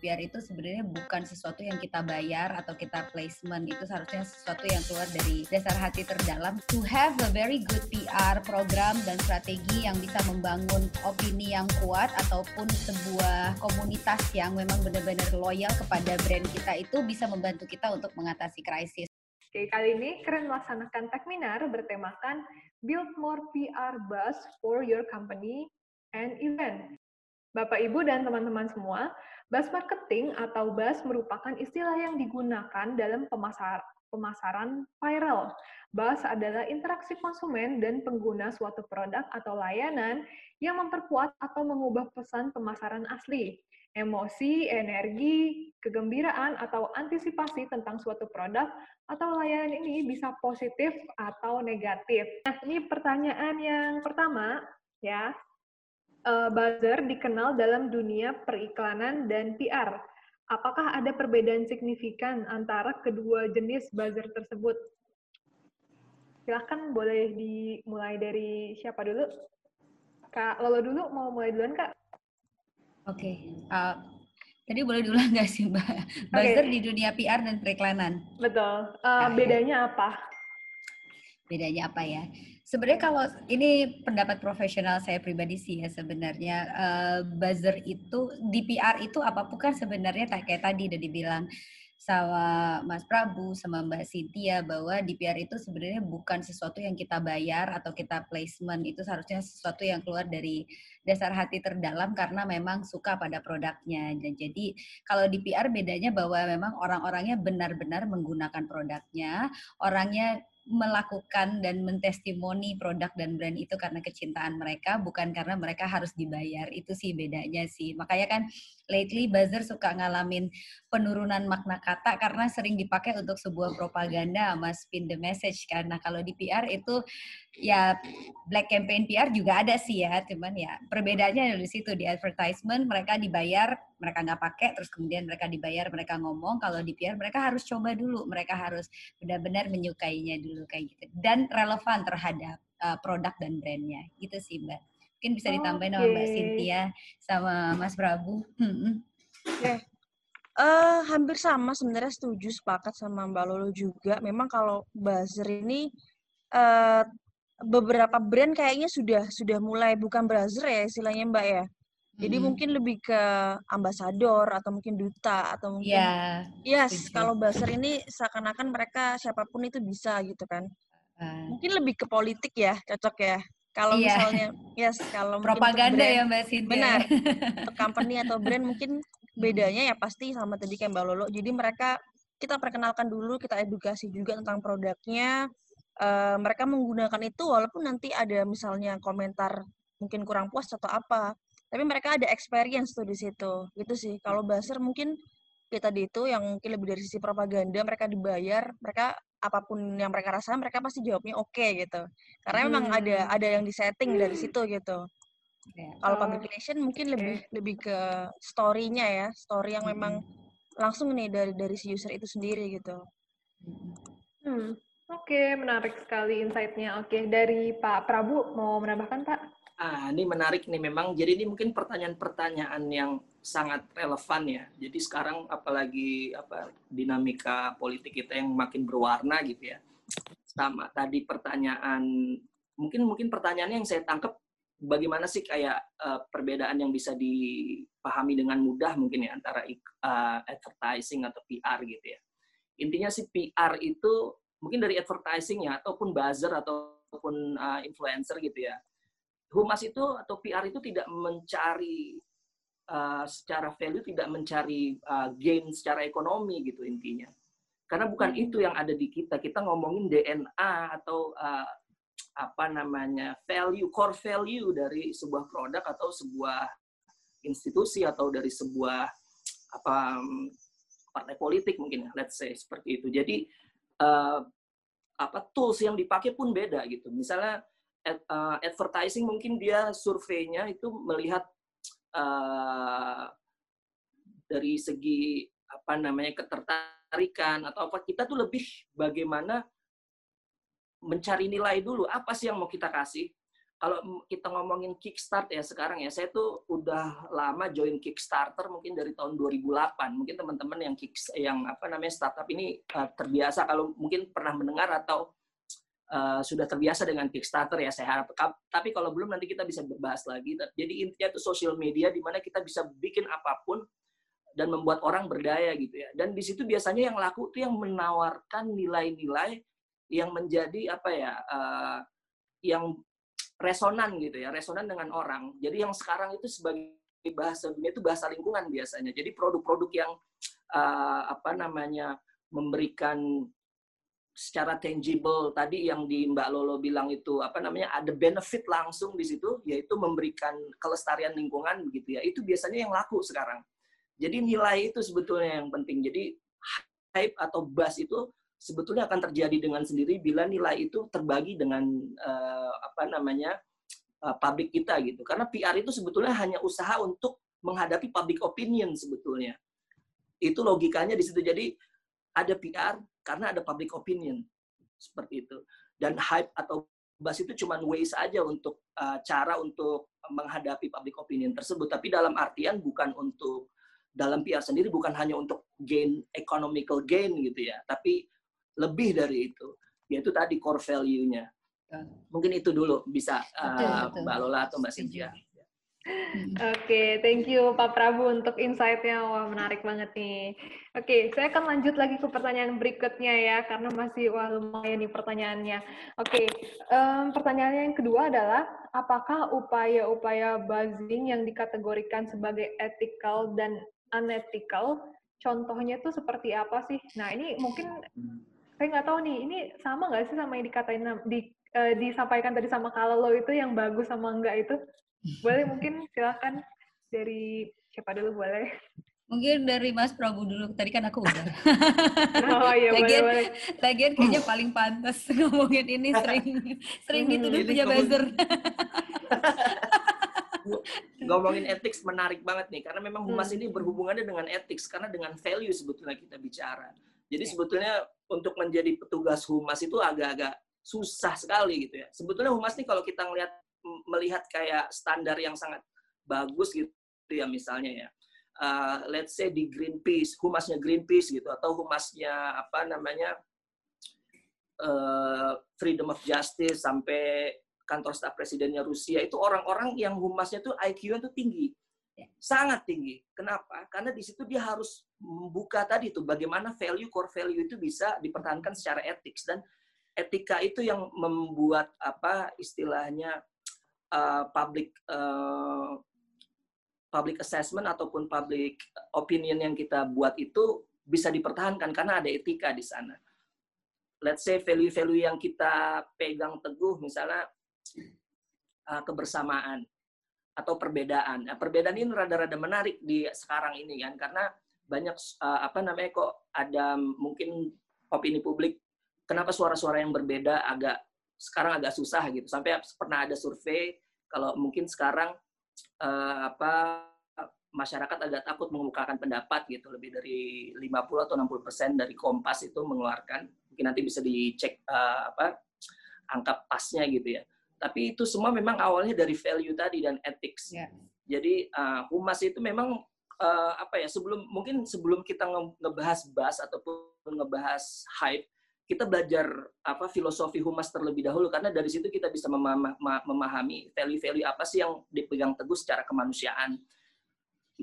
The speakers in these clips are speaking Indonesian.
PR itu sebenarnya bukan sesuatu yang kita bayar atau kita placement itu seharusnya sesuatu yang keluar dari dasar hati terdalam to have a very good PR program dan strategi yang bisa membangun opini yang kuat ataupun sebuah komunitas yang memang benar-benar loyal kepada brand kita itu bisa membantu kita untuk mengatasi krisis. Oke, kali ini keren melaksanakan Techminar bertemakan Build More PR Buzz for Your Company and Event. Bapak, Ibu, dan teman-teman semua, buzz marketing atau buzz merupakan istilah yang digunakan dalam pemasar, pemasaran viral. Buzz adalah interaksi konsumen dan pengguna suatu produk atau layanan yang memperkuat atau mengubah pesan pemasaran asli. Emosi, energi, kegembiraan, atau antisipasi tentang suatu produk atau layanan ini bisa positif atau negatif. Nah, ini pertanyaan yang pertama, ya uh, buzzer dikenal dalam dunia periklanan dan PR. Apakah ada perbedaan signifikan antara kedua jenis buzzer tersebut? Silahkan boleh dimulai dari siapa dulu? Kak Lolo dulu, mau mulai duluan Kak? Oke, okay. uh, tadi boleh dulu nggak sih Mbak? Buzzer okay. di dunia PR dan periklanan. Betul. Uh, bedanya apa? Bedanya apa ya? Sebenarnya kalau ini pendapat profesional saya pribadi sih ya sebenarnya uh, buzzer itu di PR itu apa bukan sebenarnya kayak tadi udah dibilang sama Mas Prabu sama Mbak Cynthia bahwa di PR itu sebenarnya bukan sesuatu yang kita bayar atau kita placement itu seharusnya sesuatu yang keluar dari dasar hati terdalam karena memang suka pada produknya dan jadi kalau di PR bedanya bahwa memang orang-orangnya benar-benar menggunakan produknya orangnya melakukan dan mentestimoni produk dan brand itu karena kecintaan mereka bukan karena mereka harus dibayar. Itu sih bedanya sih. Makanya kan lately buzzer suka ngalamin penurunan makna kata karena sering dipakai untuk sebuah propaganda sama spin the message karena kalau di PR itu ya black campaign PR juga ada sih ya, cuman ya perbedaannya dari situ di advertisement mereka dibayar, mereka nggak pakai, terus kemudian mereka dibayar, mereka ngomong. Kalau di PR mereka harus coba dulu, mereka harus benar-benar menyukainya dulu kayak gitu dan relevan terhadap uh, produk dan brandnya. Gitu sih mbak. Mungkin bisa ditambahin okay. sama Mbak Cynthia sama Mas Prabu. Hmm. Oke. Okay. Uh, eh, hampir sama sebenarnya setuju sepakat sama Mbak Lolo juga. Memang kalau buzzer ini uh, beberapa brand kayaknya sudah sudah mulai bukan buzzer ya istilahnya Mbak ya. Jadi hmm. mungkin lebih ke ambasador atau mungkin duta atau mungkin yeah, yes kalau buzzer ini seakan-akan mereka siapa pun itu bisa gitu kan. Uh. Mungkin lebih ke politik ya cocok ya. Kalau yeah. misalnya yes kalau propaganda brand, ya Mbak Cynthia. Benar. untuk company atau brand mungkin bedanya ya pasti sama tadi kayak Mbak Lolo. Jadi mereka kita perkenalkan dulu, kita edukasi juga tentang produknya, uh, mereka menggunakan itu walaupun nanti ada misalnya komentar mungkin kurang puas atau apa tapi mereka ada experience tuh di situ gitu sih kalau buzzer mungkin kita di itu yang mungkin lebih dari sisi propaganda mereka dibayar mereka apa pun yang mereka rasakan mereka pasti jawabnya oke okay, gitu karena hmm. memang ada hmm. ada yang disetting dari situ gitu yeah. kalau oh. public relation mungkin lebih lebih ke story-nya ya story yang hmm. memang langsung nih dari dari si user itu sendiri gitu hmm. Oke, menarik sekali insight-nya. Oke, dari Pak Prabu mau menambahkan, Pak? Ah, ini menarik nih memang. Jadi ini mungkin pertanyaan-pertanyaan yang sangat relevan ya. Jadi sekarang apalagi apa dinamika politik kita yang makin berwarna gitu ya. Sama tadi pertanyaan mungkin mungkin pertanyaannya yang saya tangkap bagaimana sih kayak uh, perbedaan yang bisa dipahami dengan mudah mungkin ya antara uh, advertising atau PR gitu ya. Intinya sih PR itu mungkin dari advertising ya ataupun buzzer ataupun uh, influencer gitu ya. Humas itu atau PR itu tidak mencari uh, secara value tidak mencari uh, gain secara ekonomi gitu intinya. Karena bukan hmm. itu yang ada di kita. Kita ngomongin DNA atau uh, apa namanya value core value dari sebuah produk atau sebuah institusi atau dari sebuah apa partai politik mungkin let's say seperti itu. Jadi uh, apa tools yang dipakai pun beda gitu. Misalnya ad, uh, advertising mungkin dia surveinya itu melihat uh, dari segi apa namanya ketertarikan atau apa kita tuh lebih bagaimana mencari nilai dulu apa sih yang mau kita kasih kalau kita ngomongin Kickstart ya sekarang ya, saya tuh udah lama join Kickstarter mungkin dari tahun 2008. Mungkin teman-teman yang kick yang apa namanya startup ini uh, terbiasa kalau mungkin pernah mendengar atau uh, sudah terbiasa dengan Kickstarter ya saya harap. Tapi kalau belum nanti kita bisa bahas lagi. Jadi intinya itu sosial media di mana kita bisa bikin apa pun dan membuat orang berdaya gitu ya. Dan di situ biasanya yang laku tuh yang menawarkan nilai-nilai yang menjadi apa ya uh, yang resonan gitu ya, resonan dengan orang. Jadi yang sekarang itu sebagai bahasa itu bahasa lingkungan biasanya. Jadi produk-produk yang uh, apa namanya memberikan secara tangible tadi yang di Mbak Lolo bilang itu apa namanya ada benefit langsung di situ yaitu memberikan kelestarian lingkungan begitu ya. Itu biasanya yang laku sekarang. Jadi nilai itu sebetulnya yang penting. Jadi hype atau buzz itu sebetulnya akan terjadi dengan sendiri bila nilai itu terbagi dengan uh, apa namanya uh, publik kita gitu. Karena PR itu sebetulnya hanya usaha untuk menghadapi public opinion sebetulnya. Itu logikanya di situ. Jadi ada PR karena ada public opinion. Seperti itu. Dan hype atau buzz itu cuma ways aja untuk uh, cara untuk menghadapi public opinion tersebut. Tapi dalam artian bukan untuk dalam PR sendiri bukan hanya untuk gain economical gain gitu ya, tapi lebih dari itu. Yaitu tadi core value-nya. Mungkin itu dulu bisa uh, Mbak Lola atau Mbak Cynthia. Oke, okay, thank you Pak Prabu untuk insight-nya. Wah, menarik banget nih. Oke, okay, saya akan lanjut lagi ke pertanyaan berikutnya ya, karena masih wah lumayan nih pertanyaannya. Oke, okay, um, pertanyaan yang kedua adalah, apakah upaya-upaya buzzing yang dikategorikan sebagai ethical dan unethical contohnya tuh seperti apa sih? Nah ini mungkin saya nggak tahu nih, ini sama nggak sih sama yang dikatain di uh, disampaikan tadi sama kalau lo itu yang bagus sama enggak itu? Boleh mungkin silahkan dari siapa dulu boleh? Mungkin dari Mas Prabu dulu. Tadi kan aku udah. Oh iya lagian, boleh, boleh. Lagian kayaknya paling pantas ngomongin ini sering sering dituduh punya buzzer ngomongin etik menarik banget nih karena memang humas hmm. ini berhubungannya dengan etik karena dengan value sebetulnya kita bicara. Jadi ya. sebetulnya untuk menjadi petugas humas itu agak-agak susah sekali gitu ya. Sebetulnya humas ini kalau kita melihat melihat kayak standar yang sangat bagus gitu ya misalnya ya. Uh, let's say di Greenpeace, humasnya Greenpeace gitu atau humasnya apa namanya uh, Freedom of Justice sampai kantor staf presidennya Rusia itu orang-orang yang humasnya tuh IQ-nya tuh tinggi. Ya. Sangat tinggi. Kenapa? Karena di situ dia harus membuka tadi tuh bagaimana value core value itu bisa dipertahankan secara etik dan etika itu yang membuat apa istilahnya uh, public uh, public assessment ataupun public opinion yang kita buat itu bisa dipertahankan karena ada etika di sana. Let's say value-value yang kita pegang teguh misalnya uh, kebersamaan atau perbedaan. Nah, perbedaan ini rada-rada menarik di sekarang ini kan karena banyak uh, apa namanya kok ada mungkin opini publik kenapa suara-suara yang berbeda agak sekarang agak susah gitu. Sampai pernah ada survei kalau mungkin sekarang uh, apa masyarakat agak takut mengemukakan pendapat gitu lebih dari 50 atau 60 persen dari Kompas itu mengeluarkan mungkin nanti bisa dicek uh, apa angka pasnya gitu ya tapi itu semua memang awalnya dari value tadi dan ethics. Yeah. Jadi uh, humas itu memang uh, apa ya sebelum mungkin sebelum kita nge ngebahas bas ataupun ngebahas hype kita belajar apa filosofi humas terlebih dahulu karena dari situ kita bisa memahami value-value apa sih yang dipegang teguh secara kemanusiaan.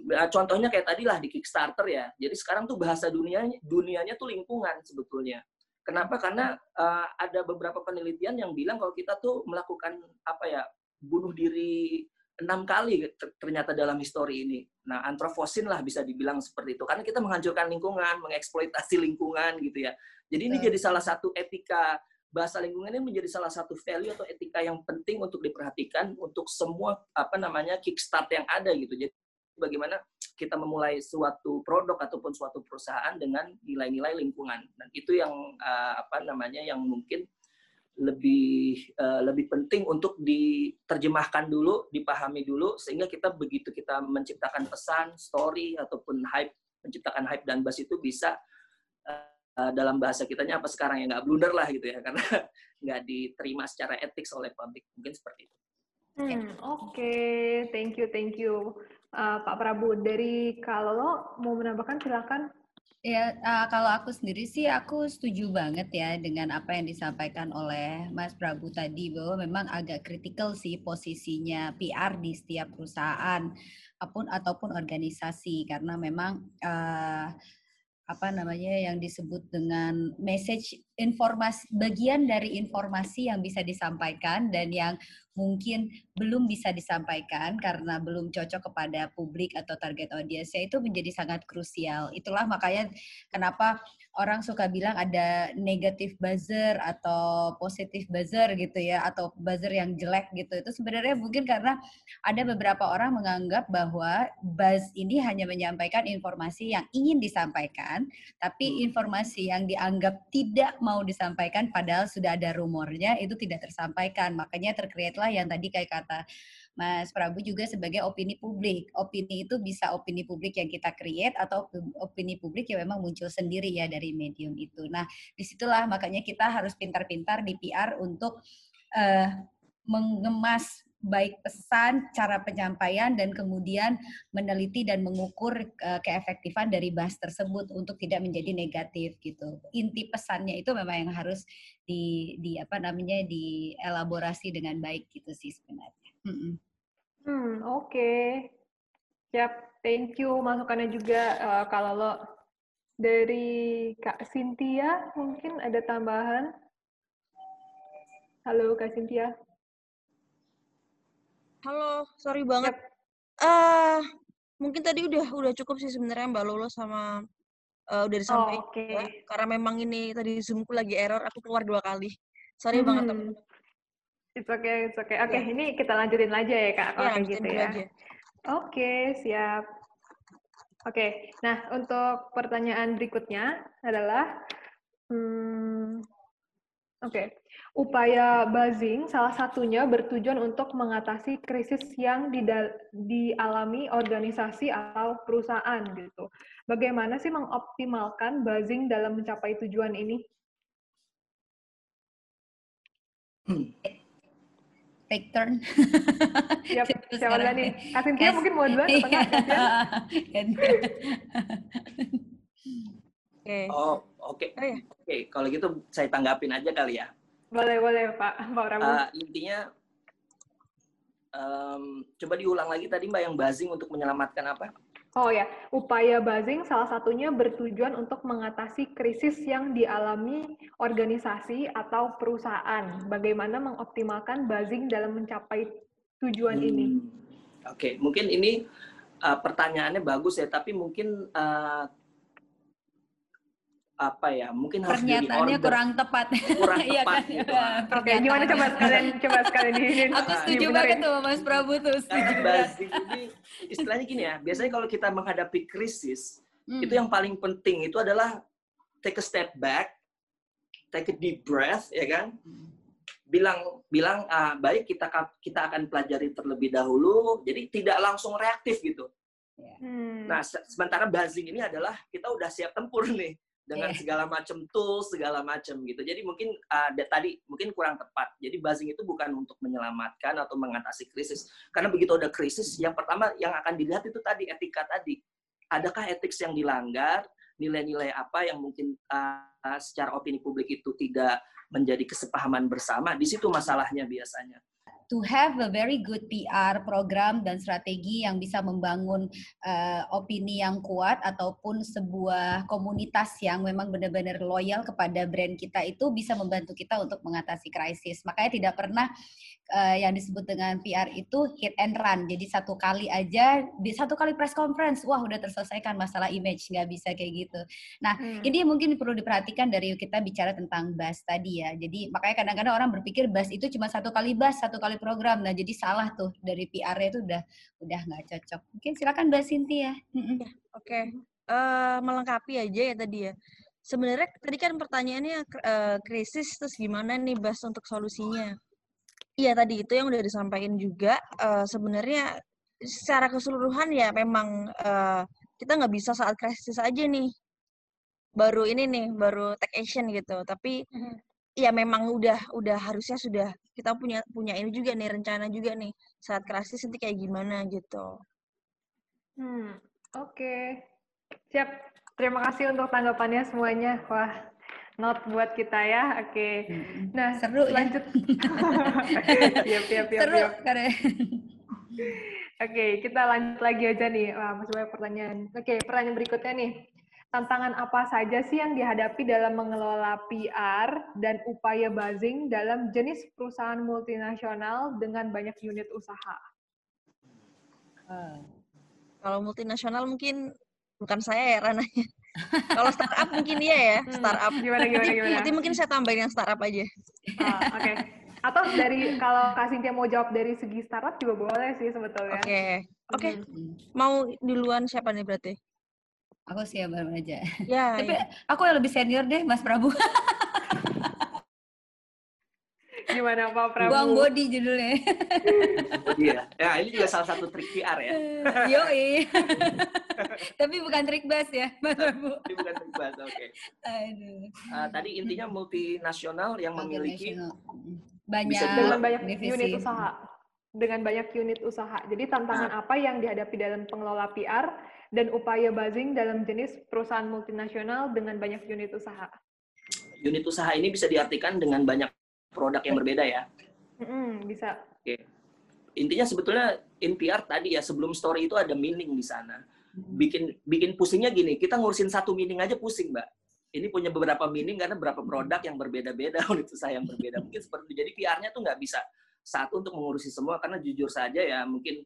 Nah, contohnya kayak tadi lah di Kickstarter ya. Jadi sekarang tuh bahasa dunianya dunianya tuh lingkungan sebetulnya. Kenapa? Karena uh, ada beberapa penelitian yang bilang kalau kita tuh melakukan apa ya bunuh diri enam kali ternyata dalam histori ini. Nah, antroposin lah bisa dibilang seperti itu. Karena kita menghancurkan lingkungan, mengeksploitasi lingkungan gitu ya. Jadi ini jadi salah satu etika bahasa lingkungan ini menjadi salah satu value atau etika yang penting untuk diperhatikan untuk semua apa namanya kickstart yang ada gitu. Jadi bagaimana kita memulai suatu produk ataupun suatu perusahaan dengan nilai-nilai lingkungan dan itu yang uh, apa namanya yang mungkin lebih uh, lebih penting untuk diterjemahkan dulu, dipahami dulu sehingga kita begitu kita menciptakan pesan, story ataupun hype, menciptakan hype dan buzz itu bisa uh, dalam bahasa kitanya apa sekarang ya nggak blunder lah gitu ya karena nggak diterima secara etik oleh publik mungkin seperti itu. Hmm, oke, okay. thank you, thank you, uh, Pak Prabu. Dari kalau mau menambahkan silakan. Ya, uh, kalau aku sendiri sih aku setuju banget ya dengan apa yang disampaikan oleh Mas Prabu tadi bahwa memang agak kritikal sih posisinya PR di setiap perusahaan apun ataupun organisasi. Karena memang uh, apa namanya yang disebut dengan message informasi bagian dari informasi yang bisa disampaikan dan yang mungkin belum bisa disampaikan karena belum cocok kepada publik atau target audiensnya itu menjadi sangat krusial. Itulah makanya kenapa orang suka bilang ada negatif buzzer atau positif buzzer gitu ya atau buzzer yang jelek gitu. Itu sebenarnya mungkin karena ada beberapa orang menganggap bahwa buzz ini hanya menyampaikan informasi yang ingin disampaikan, tapi hmm. informasi yang dianggap tidak mau disampaikan padahal sudah ada rumornya itu tidak tersampaikan. Makanya tercreate lah yang tadi kayak kata Mas Prabu juga sebagai opini publik. Opini itu bisa opini publik yang kita create atau opini publik yang memang muncul sendiri ya dari medium itu. Nah, di situlah makanya kita harus pintar-pintar di PR untuk uh, mengemas baik pesan, cara penyampaian, dan kemudian meneliti dan mengukur uh, keefektifan dari bahas tersebut untuk tidak menjadi negatif gitu. Inti pesannya itu memang yang harus di, di apa namanya dielaborasi dengan baik gitu sih sebenarnya. Mm -mm. Hmm, oke. Okay. Siap, thank you masukannya juga uh, kalau lo dari Kak Cynthia mungkin ada tambahan. Halo Kak Cynthia. Halo, sorry banget. Eh, uh, mungkin tadi udah udah cukup sih sebenarnya Mbak Lolo sama uh, udah disampaikan. Oh, okay. Karena memang ini tadi Zoomku lagi error, aku keluar dua kali. Sorry hmm. banget teman-teman. It's okay, it's okay. Oke, okay, iya. yeah. ini kita lanjutin aja ya kak, kalau yeah, kayak gitu ya. Oke, okay, siap. Oke, okay. nah untuk pertanyaan berikutnya adalah, hmm, oke, okay. Upaya buzzing salah satunya bertujuan untuk mengatasi krisis yang dialami organisasi atau perusahaan gitu. Bagaimana sih mengoptimalkan buzzing dalam mencapai tujuan ini? Hmm take turn. Siap, siapa nih? Kasih dia mungkin mau duluan atau enggak? Oke. Oh, oke. Okay. Oh, iya. Oke, okay. kalau gitu saya tanggapin aja kali ya. Boleh, boleh, Pak. Pak Rabu. Uh, intinya, um, coba diulang lagi tadi Mbak yang buzzing untuk menyelamatkan apa? Oh ya, upaya buzzing salah satunya bertujuan untuk mengatasi krisis yang dialami organisasi atau perusahaan. Bagaimana mengoptimalkan buzzing dalam mencapai tujuan hmm. ini? Oke, okay. mungkin ini uh, pertanyaannya bagus ya, tapi mungkin uh, apa ya mungkin harus pernyataannya kurang tepat. Kurang iya tepat kan? gitu. Oke okay, gimana coba sekalian coba sekalian di aku setuju banget tuh Mas Prabu tuh setuju banget ini istilahnya gini ya biasanya kalau kita menghadapi krisis hmm. itu yang paling penting itu adalah take a step back take a deep breath ya kan? Bilang bilang ah, baik kita kita akan pelajari terlebih dahulu. Jadi tidak langsung reaktif gitu. Hmm. Nah, sementara buzzing ini adalah kita udah siap tempur nih dengan yeah. segala macam tools segala macam gitu. Jadi mungkin uh, tadi mungkin kurang tepat. Jadi buzzing itu bukan untuk menyelamatkan atau mengatasi krisis. Karena begitu ada krisis, yang pertama yang akan dilihat itu tadi etika tadi. Adakah etik yang dilanggar? Nilai-nilai apa yang mungkin uh, secara opini publik itu tidak menjadi kesepahaman bersama? Di situ masalahnya biasanya to have a very good PR program dan strategi yang bisa membangun uh, opini yang kuat ataupun sebuah komunitas yang memang benar-benar loyal kepada brand kita itu bisa membantu kita untuk mengatasi krisis. Makanya tidak pernah uh, yang disebut dengan PR itu hit and run. Jadi satu kali aja, di satu kali press conference, wah udah terselesaikan masalah image, nggak bisa kayak gitu. Nah, hmm. ini mungkin perlu diperhatikan dari kita bicara tentang bus tadi ya. Jadi makanya kadang-kadang orang berpikir bus itu cuma satu kali bus, satu kali program. Nah, jadi salah tuh dari PR-nya itu udah udah nggak cocok. Mungkin silakan Mbak Cynthia. Ya, Oke. Okay. Uh, eh, melengkapi aja ya tadi ya sebenarnya tadi kan pertanyaannya uh, krisis terus gimana nih Bas untuk solusinya? Iya tadi itu yang udah disampaikan juga uh, sebenarnya secara keseluruhan ya memang uh, kita nggak bisa saat krisis aja nih baru ini nih baru take action gitu tapi mm-hmm. ya memang udah udah harusnya sudah kita punya punya ini juga nih rencana juga nih saat krisis nanti kayak gimana gitu. Hmm, oke. Okay. Siap. Terima kasih untuk tanggapannya semuanya. Wah, not buat kita ya. Oke. Okay. Nah, seru ya. lanjut. siap, siap, siap, seru karena Oke, okay, kita lanjut lagi aja nih. Wah, masih banyak pertanyaan. Oke, okay, pertanyaan berikutnya nih. Tantangan apa saja sih yang dihadapi dalam mengelola PR dan upaya buzzing dalam jenis perusahaan multinasional dengan banyak unit usaha? Uh, kalau multinasional mungkin bukan saya ya rananya. Kalau startup mungkin iya ya, hmm, startup. Gimana gimana gimana. Nanti mungkin saya tambahin yang startup aja. Ah, Oke. Okay. Atau dari kalau kasih dia mau jawab dari segi startup juga boleh sih sebetulnya. Oke. Okay. Oke. Okay. Hmm. Mau duluan siapa nih berarti? Aku sih ya baru aja. Ya, Tapi ya. aku yang lebih senior deh, Mas Prabu. Gimana Pak Prabu? Buang body judulnya. Iya. Ya, ini juga salah satu trik PR ya. Yo, Tapi bukan trik bus ya, Mas Prabu. Ini bukan trik bus, oke. Okay. Uh, tadi intinya multinasional yang memiliki banyak dengan banyak divisi. unit usaha. Dengan banyak unit usaha. Jadi tantangan nah. apa yang dihadapi dalam pengelola PR dan upaya buzzing dalam jenis perusahaan multinasional dengan banyak unit usaha? Unit usaha ini bisa diartikan dengan banyak produk yang berbeda ya. Mm, bisa. Oke. Intinya sebetulnya NPR tadi ya sebelum story itu ada meaning di sana. Bikin bikin pusingnya gini, kita ngurusin satu meaning aja pusing, Mbak. Ini punya beberapa meaning karena beberapa produk yang berbeda-beda, unit usaha yang berbeda. Mungkin seperti jadi PR-nya tuh nggak bisa satu untuk mengurusi semua karena jujur saja ya mungkin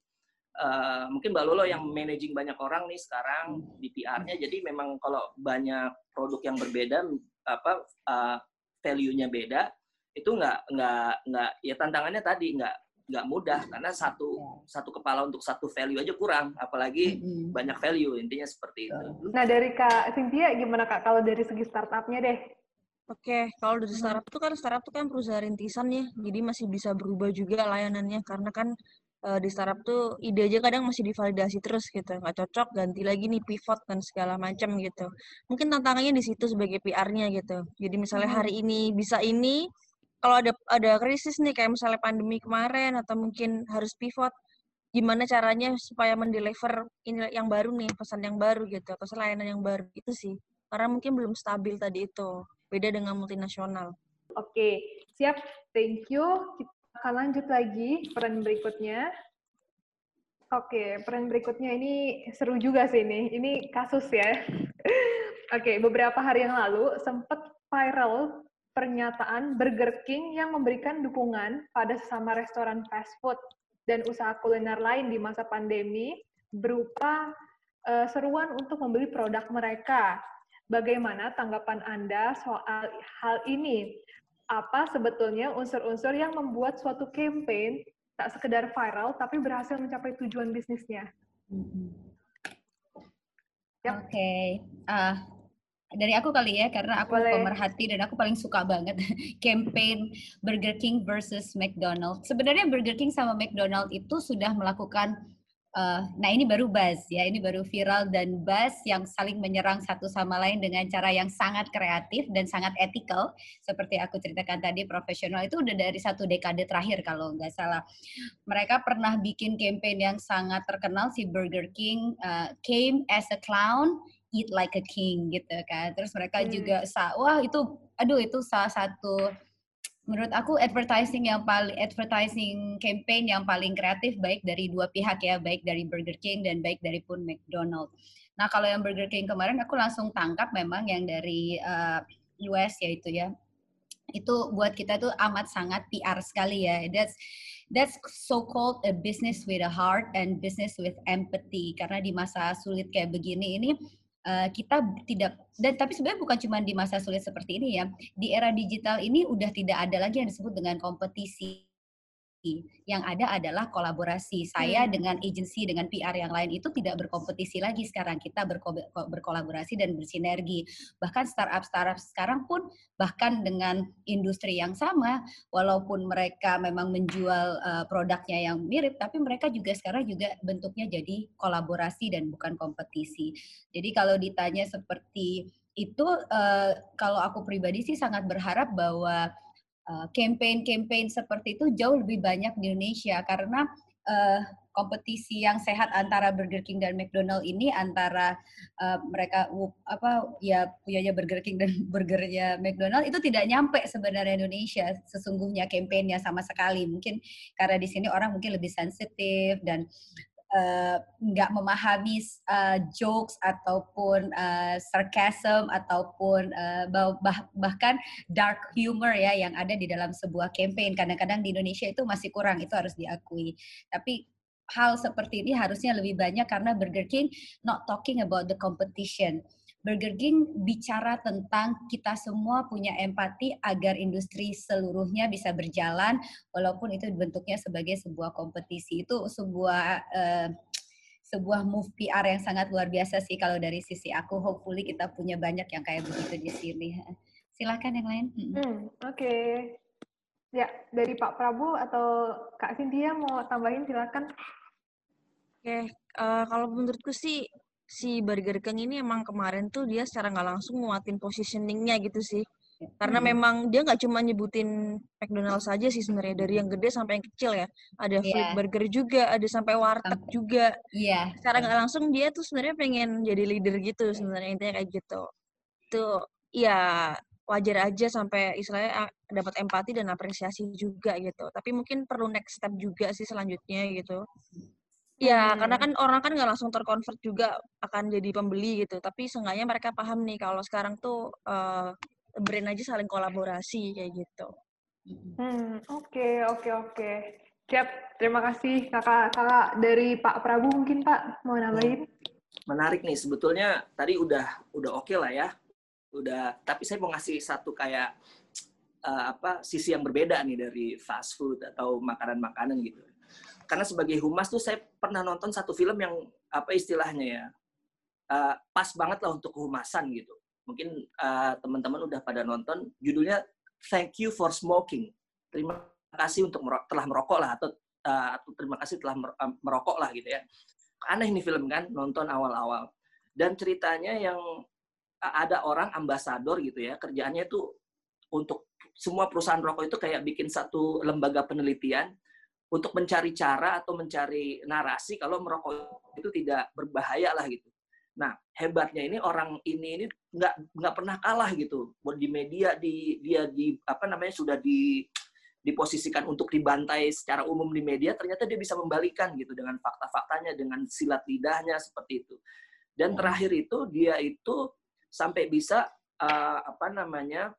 uh, mungkin Mbak Lolo yang managing banyak orang nih sekarang di PR-nya jadi memang kalau banyak produk yang berbeda apa uh, value-nya beda itu nggak nggak nggak ya tantangannya tadi nggak nggak mudah karena satu ya. satu kepala untuk satu value aja kurang apalagi mm-hmm. banyak value intinya seperti itu. Nah dari kak Cynthia gimana kak kalau dari segi startupnya deh? Oke, kalau dari startup itu kan startup itu kan perusahaan rintisan ya, jadi masih bisa berubah juga layanannya karena kan uh, di startup tuh ide aja kadang masih divalidasi terus gitu, nggak cocok ganti lagi nih pivot dan segala macam gitu. Mungkin tantangannya di situ sebagai PR-nya gitu. Jadi misalnya hari ini bisa ini, kalau ada ada krisis nih kayak misalnya pandemi kemarin atau mungkin harus pivot gimana caranya supaya mendeliver ini yang baru nih pesan yang baru gitu atau layanan yang baru itu sih. Karena mungkin belum stabil tadi itu beda dengan multinasional. Oke siap. Thank you. Kita akan lanjut lagi peran berikutnya. Oke peran berikutnya ini seru juga sih ini ini kasus ya. Oke beberapa hari yang lalu sempat viral pernyataan Burger King yang memberikan dukungan pada sesama restoran fast food dan usaha kuliner lain di masa pandemi berupa uh, seruan untuk membeli produk mereka. Bagaimana tanggapan Anda soal hal ini? Apa sebetulnya unsur-unsur yang membuat suatu campaign tak sekedar viral tapi berhasil mencapai tujuan bisnisnya? Yep. Oke, okay. uh, dari aku kali ya karena aku Boleh. pemerhati dan aku paling suka banget campaign Burger King versus McDonald. Sebenarnya Burger King sama McDonald itu sudah melakukan uh, nah ini baru buzz ya, ini baru viral dan buzz yang saling menyerang satu sama lain dengan cara yang sangat kreatif dan sangat ethical seperti aku ceritakan tadi profesional itu udah dari satu dekade terakhir kalau nggak salah. Mereka pernah bikin campaign yang sangat terkenal si Burger King uh, came as a clown eat like a king gitu kan. Terus mereka hmm. juga wah itu aduh itu salah satu menurut aku advertising yang paling advertising campaign yang paling kreatif baik dari dua pihak ya, baik dari Burger King dan baik dari pun McDonald. Nah, kalau yang Burger King kemarin aku langsung tangkap memang yang dari uh, eh, US yaitu ya. Itu buat kita tuh amat sangat PR sekali ya. That's that's so called a business with a heart and business with empathy karena di masa sulit kayak begini ini uh, kita tidak dan tapi sebenarnya bukan cuma di masa sulit seperti ini ya di era digital ini udah tidak ada lagi yang disebut dengan kompetisi yang ada adalah kolaborasi. Saya hmm. dengan agensi dengan PR yang lain itu tidak berkompetisi lagi sekarang. Kita berko berkolaborasi dan bersinergi. Bahkan startup-startup sekarang pun bahkan dengan industri yang sama, walaupun mereka memang menjual uh, produknya yang mirip, tapi mereka juga sekarang juga bentuknya jadi kolaborasi dan bukan kompetisi. Jadi kalau ditanya seperti itu, uh, kalau aku pribadi sih sangat berharap bahwa uh, campaign-campaign seperti itu jauh lebih banyak di Indonesia. Karena uh, kompetisi yang sehat antara Burger King dan McDonald ini antara uh, mereka uh, apa ya punyanya Burger King dan burgernya McDonald itu tidak nyampe sebenarnya Indonesia sesungguhnya kampanyenya sama sekali. Mungkin karena di sini orang mungkin lebih sensitif dan nggak uh, memahami uh, jokes ataupun uh, sarcasm ataupun uh, bah bahkan dark humor ya yang ada di dalam sebuah campaign. Kadang-kadang di Indonesia itu masih kurang, itu harus diakui. Tapi hal seperti ini harusnya lebih banyak karena Burger King not talking about the competition. Burger King bicara tentang kita semua punya empati agar industri seluruhnya bisa berjalan walaupun itu bentuknya sebagai sebuah kompetisi. Itu sebuah uh, sebuah move PR yang sangat luar biasa sih kalau dari sisi aku. Hopefully kita punya banyak yang kayak begitu di sini. Silakan yang lain. Hmm, Oke. Okay. Ya, dari Pak Prabu atau Kak Cynthia mau tambahin silakan. Oke, okay. uh, eh, kalau menurutku sih si Burger King ini emang kemarin tuh dia secara nggak langsung nguatin positioningnya gitu sih. Karena hmm. memang dia nggak cuma nyebutin McDonald's saja sih sebenarnya dari yang gede sampai yang kecil ya. Ada yeah. Flip Burger juga, ada sampai warteg sampai. juga. Iya. Yeah. Secara nggak langsung dia tuh sebenarnya pengen jadi leader gitu sebenarnya intinya kayak gitu. Tuh ya wajar aja sampai istilahnya dapat empati dan apresiasi juga gitu. Tapi mungkin perlu next step juga sih selanjutnya gitu. Ya, hmm. karena kan orang kan nggak langsung terkonvert juga akan jadi pembeli gitu. Tapi seenggaknya mereka paham nih kalau sekarang tuh uh, brand aja saling kolaborasi kayak gitu. Hmm, oke, okay, oke, okay, oke. Okay. Siap, terima kasih kakak kakak dari Pak Prabu mungkin Pak mau nambahin. Menarik nih, sebetulnya tadi udah udah oke okay lah ya, udah. Tapi saya mau ngasih satu kayak uh, apa sisi yang berbeda nih dari fast food atau makanan-makanan gitu karena sebagai humas tuh saya pernah nonton satu film yang apa istilahnya ya uh, pas banget lah untuk kehumasan gitu. Mungkin uh, teman-teman udah pada nonton judulnya Thank You for Smoking. Terima kasih untuk merok telah merokok lah atau uh, atau terima kasih telah merokok lah gitu ya. Aneh ini film kan nonton awal-awal. Dan ceritanya yang ada orang ambasador gitu ya kerjaannya itu untuk semua perusahaan rokok itu kayak bikin satu lembaga penelitian untuk mencari cara atau mencari narasi kalau merokok itu tidak berbahaya lah gitu. Nah hebatnya ini orang ini ini nggak nggak pernah kalah gitu. Di media di dia di apa namanya sudah di diposisikan untuk dibantai secara umum di media, ternyata dia bisa membalikan gitu dengan fakta-faktanya, dengan silat lidahnya seperti itu. Dan terakhir itu dia itu sampai bisa uh, apa namanya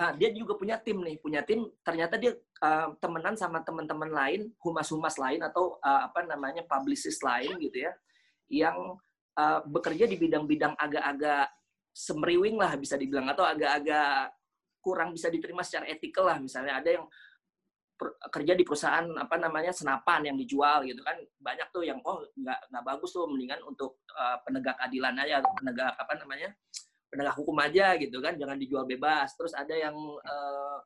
uh, dia juga punya tim nih, punya tim. Ternyata dia uh, temenan sama teman-teman lain, humas-humas lain atau uh, apa namanya publicist lain gitu ya, yang uh, bekerja di bidang-bidang agak-agak semriwing lah bisa dibilang atau agak-agak kurang bisa diterima secara etikal lah. Misalnya ada yang kerja di perusahaan apa namanya senapan yang dijual gitu kan banyak tuh yang oh nggak nggak bagus tuh mendingan untuk uh, penegak adilan aja penegak apa namanya penegak hukum aja gitu kan jangan dijual bebas. Terus ada yang uh,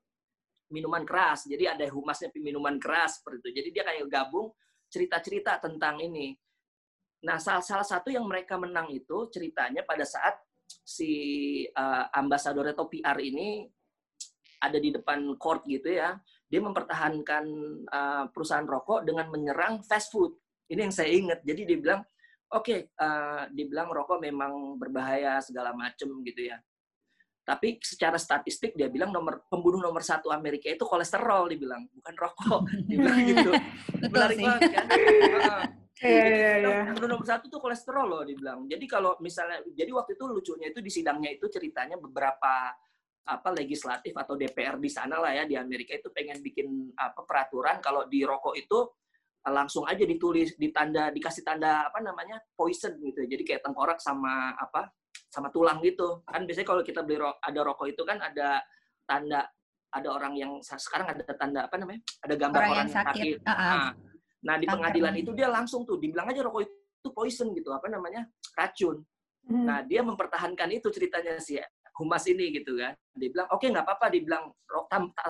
minuman keras jadi ada humasnya minuman keras seperti itu. Jadi dia kayak gabung cerita-cerita tentang ini. Nah salah salah satu yang mereka menang itu ceritanya pada saat si uh, ambasador atau PR ini ada di depan court gitu ya dia mempertahankan uh, perusahaan rokok dengan menyerang fast food. Ini yang saya ingat. Jadi dia bilang oke, okay, uh, eh, dibilang rokok memang berbahaya segala macam gitu ya. Tapi secara statistik dia bilang nomor pembunuh nomor satu Amerika itu kolesterol dibilang, bukan rokok. Dibilang gitu. Menarik banget kan? Iya, iya, iya. Pembunuh nomor satu tuh kolesterol loh dibilang. Jadi kalau misalnya, jadi waktu itu lucunya itu di sidangnya itu ceritanya beberapa apa legislatif atau DPR di sana lah ya di Amerika itu pengen bikin apa peraturan kalau di rokok itu langsung aja ditulis ditanda dikasih tanda apa namanya poison gitu jadi kayak tengkorak sama apa sama tulang gitu kan biasanya kalau kita beli ro ada rokok itu kan ada tanda ada orang yang sekarang ada tanda apa namanya ada gambar orang, orang yang sakit, sakit. Uh -huh. nah, nah di pengadilan itu dia langsung tuh dibilang aja rokok itu poison gitu apa namanya racun hmm. nah dia mempertahankan itu ceritanya sih humas ini gitu kan. Dia bilang, oke okay, nggak apa-apa, dibilang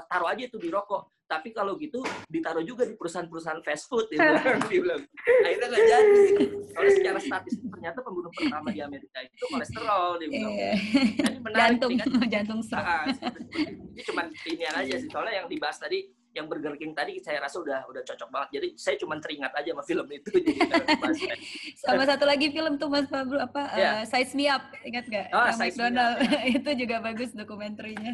taruh aja itu di rokok. Tapi kalau gitu ditaruh juga di perusahaan-perusahaan fast food. Dia bilang, dia bilang. akhirnya nggak jadi. Kalau secara statistik ternyata pembunuh pertama di Amerika itu kolesterol dia bilang. Iya. Jadi menarik jantung, kan. jantung stroke. Ah, seperti- seperti- ini cuma ini aja sih soalnya yang dibahas tadi yang Burger King tadi saya rasa udah udah cocok banget jadi saya cuma teringat aja sama film itu jadi. Sama satu lagi film tuh Mas Pablo apa Iya. eh, Size Me Up ingat nggak? Oh, Size Me Up, McDonald itu juga bagus dokumenterinya.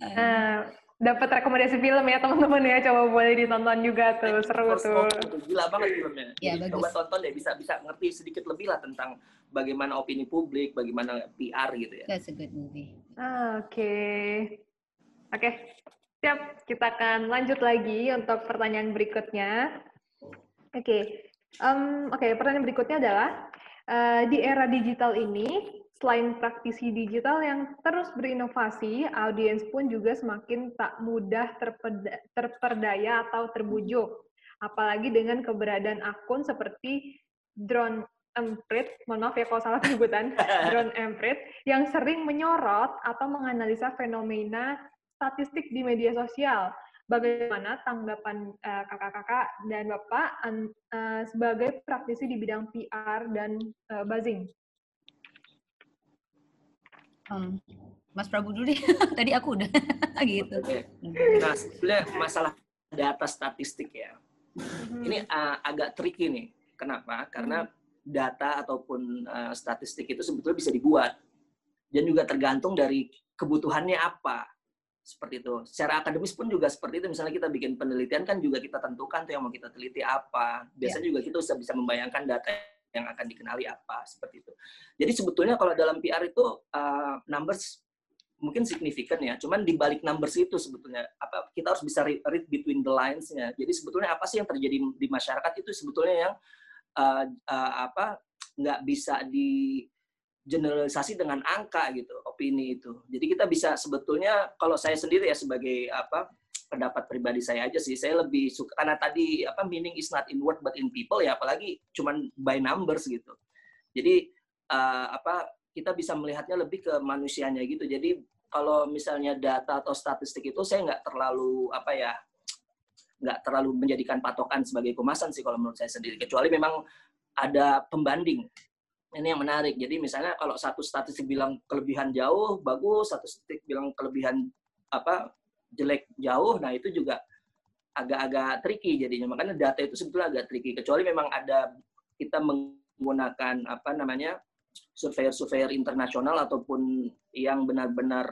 Eh, Nah, dapat rekomendasi film ya teman-teman ya, coba boleh ditonton juga tuh, seru First tuh. Itu gila banget filmnya Iya, jadi bagus. coba tonton deh bisa bisa ngerti sedikit lebih lah tentang bagaimana opini publik bagaimana PR gitu ya That's a good movie. Ah, Oke, oke, siap. Kita akan lanjut lagi untuk pertanyaan berikutnya. Oke, Em, oke. pertanyaan berikutnya adalah eh, di era digital ini, selain praktisi digital yang terus berinovasi, audiens pun juga semakin tak mudah terperdaya atau terbujuk. Apalagi dengan keberadaan akun seperti drone emprit, mohon maaf ya kalau salah penyebutan, drone emprit, yang sering menyorot atau menganalisa fenomena statistik di media sosial. Bagaimana tanggapan eh, kakak-kakak dan bapak eh, sebagai praktisi di bidang PR dan eh, buzzing? Hmm. Mas Prabu dulu deh. Tadi aku udah gitu. Nah sebenarnya masalah data statistik ya. Ini uh, agak tricky nih. Kenapa? Karena data ataupun uh, statistik itu sebetulnya bisa dibuat. Dan juga tergantung dari kebutuhannya apa. Seperti itu. Secara akademis pun juga seperti itu. Misalnya kita bikin penelitian kan juga kita tentukan tuh yang mau kita teliti apa. Biasanya juga kita bisa bisa membayangkan data yang akan dikenali apa seperti itu. Jadi sebetulnya kalau dalam PR itu uh, numbers mungkin signifikan ya cuman di balik numbers itu sebetulnya apa kita harus bisa re- read between the lines-nya. Jadi sebetulnya apa sih yang terjadi di masyarakat itu sebetulnya yang uh, uh, apa nggak bisa di generalisasi dengan angka gitu opini itu. Jadi kita bisa sebetulnya kalau saya sendiri ya sebagai apa pendapat pribadi saya aja sih. Saya lebih suka karena tadi apa meaning is not in word but in people ya apalagi cuman by numbers gitu. Jadi uh, apa kita bisa melihatnya lebih ke manusianya gitu. Jadi kalau misalnya data atau statistik itu saya nggak terlalu apa ya nggak terlalu menjadikan patokan sebagai kemasan sih kalau menurut saya sendiri. Kecuali memang ada pembanding. Ini yang menarik. Jadi misalnya kalau satu statistik bilang kelebihan jauh bagus. Satu statistik bilang kelebihan apa jelek jauh nah itu juga agak-agak tricky jadinya makanya data itu sebetulnya agak tricky kecuali memang ada kita menggunakan apa namanya surveyor-surveyor internasional ataupun yang benar-benar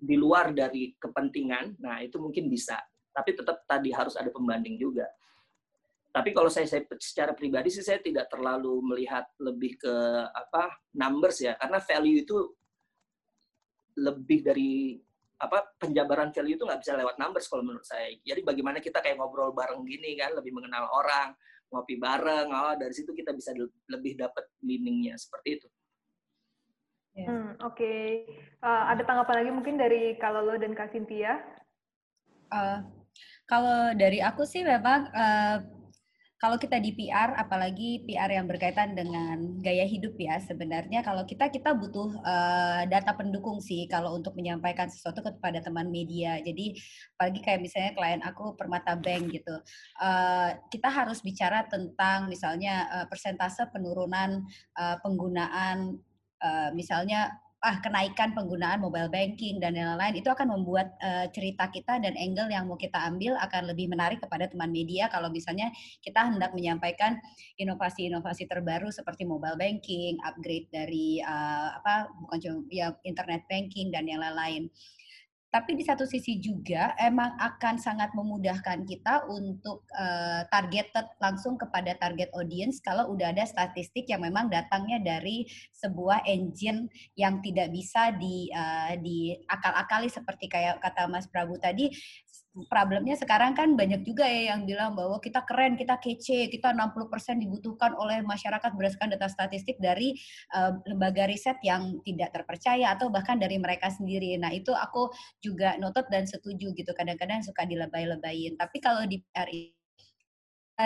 di luar dari kepentingan, nah itu mungkin bisa. Tapi tetap tadi harus ada pembanding juga. Tapi kalau saya, saya secara pribadi sih saya tidak terlalu melihat lebih ke apa numbers ya, karena value itu lebih dari apa penjabaran value itu nggak bisa lewat numbers kalau menurut saya. Jadi bagaimana kita kayak ngobrol bareng gini kan, lebih mengenal orang, ngopi bareng, oh dari situ kita bisa lebih dapat meaningnya seperti itu. Hmm, Oke, Uh, ada tanggapan lagi mungkin dari kalau lo dan Kak Cynthia? Uh, kalau dari aku sih memang uh, kalau kita di PR, apalagi PR yang berkaitan dengan gaya hidup ya, sebenarnya kalau kita kita butuh uh, data pendukung sih kalau untuk menyampaikan sesuatu kepada teman media. Jadi apalagi kayak misalnya klien aku Permata Bank gitu, uh, kita harus bicara tentang misalnya uh, persentase penurunan uh, penggunaan uh, misalnya ah kenaikan penggunaan mobile banking dan lain-lain itu akan membuat uh, cerita kita dan angle yang mau kita ambil akan lebih menarik kepada teman media kalau misalnya kita hendak menyampaikan inovasi-inovasi terbaru seperti mobile banking, upgrade dari uh, apa bukan cuma ya internet banking dan yang lain-lain. Tapi di satu sisi juga emang akan sangat memudahkan kita untuk uh, targeted langsung kepada target audience kalau udah ada statistik yang memang datangnya dari sebuah engine yang tidak bisa di uh, diakal-akali seperti kayak kata Mas Prabu tadi problemnya sekarang kan banyak juga ya yang bilang bahwa kita keren, kita kece, kita 60% dibutuhkan oleh masyarakat berdasarkan data statistik dari uh, lembaga riset yang tidak terpercaya atau bahkan dari mereka sendiri. Nah, itu aku juga notot dan setuju gitu. Kadang-kadang suka dilebay-lebayin. Tapi kalau di PR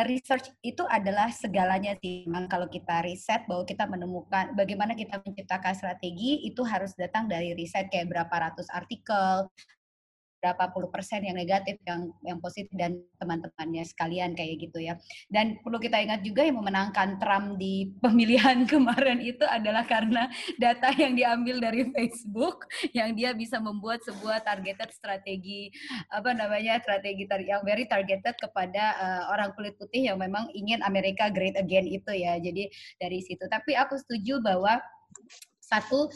research itu adalah segalanya sih. Kalau kita riset bahwa kita menemukan bagaimana kita menciptakan strategi itu harus datang dari riset kayak berapa ratus artikel, berapa puluh persen yang negatif, yang yang positif dan teman-temannya sekalian kayak gitu ya. Dan perlu kita ingat juga yang memenangkan Trump di pemilihan kemarin itu adalah karena data yang diambil dari Facebook yang dia bisa membuat sebuah targeted strategi apa namanya strategi yang very targeted kepada uh, orang kulit putih yang memang ingin Amerika great again itu ya. Jadi dari situ. Tapi aku setuju bahwa satu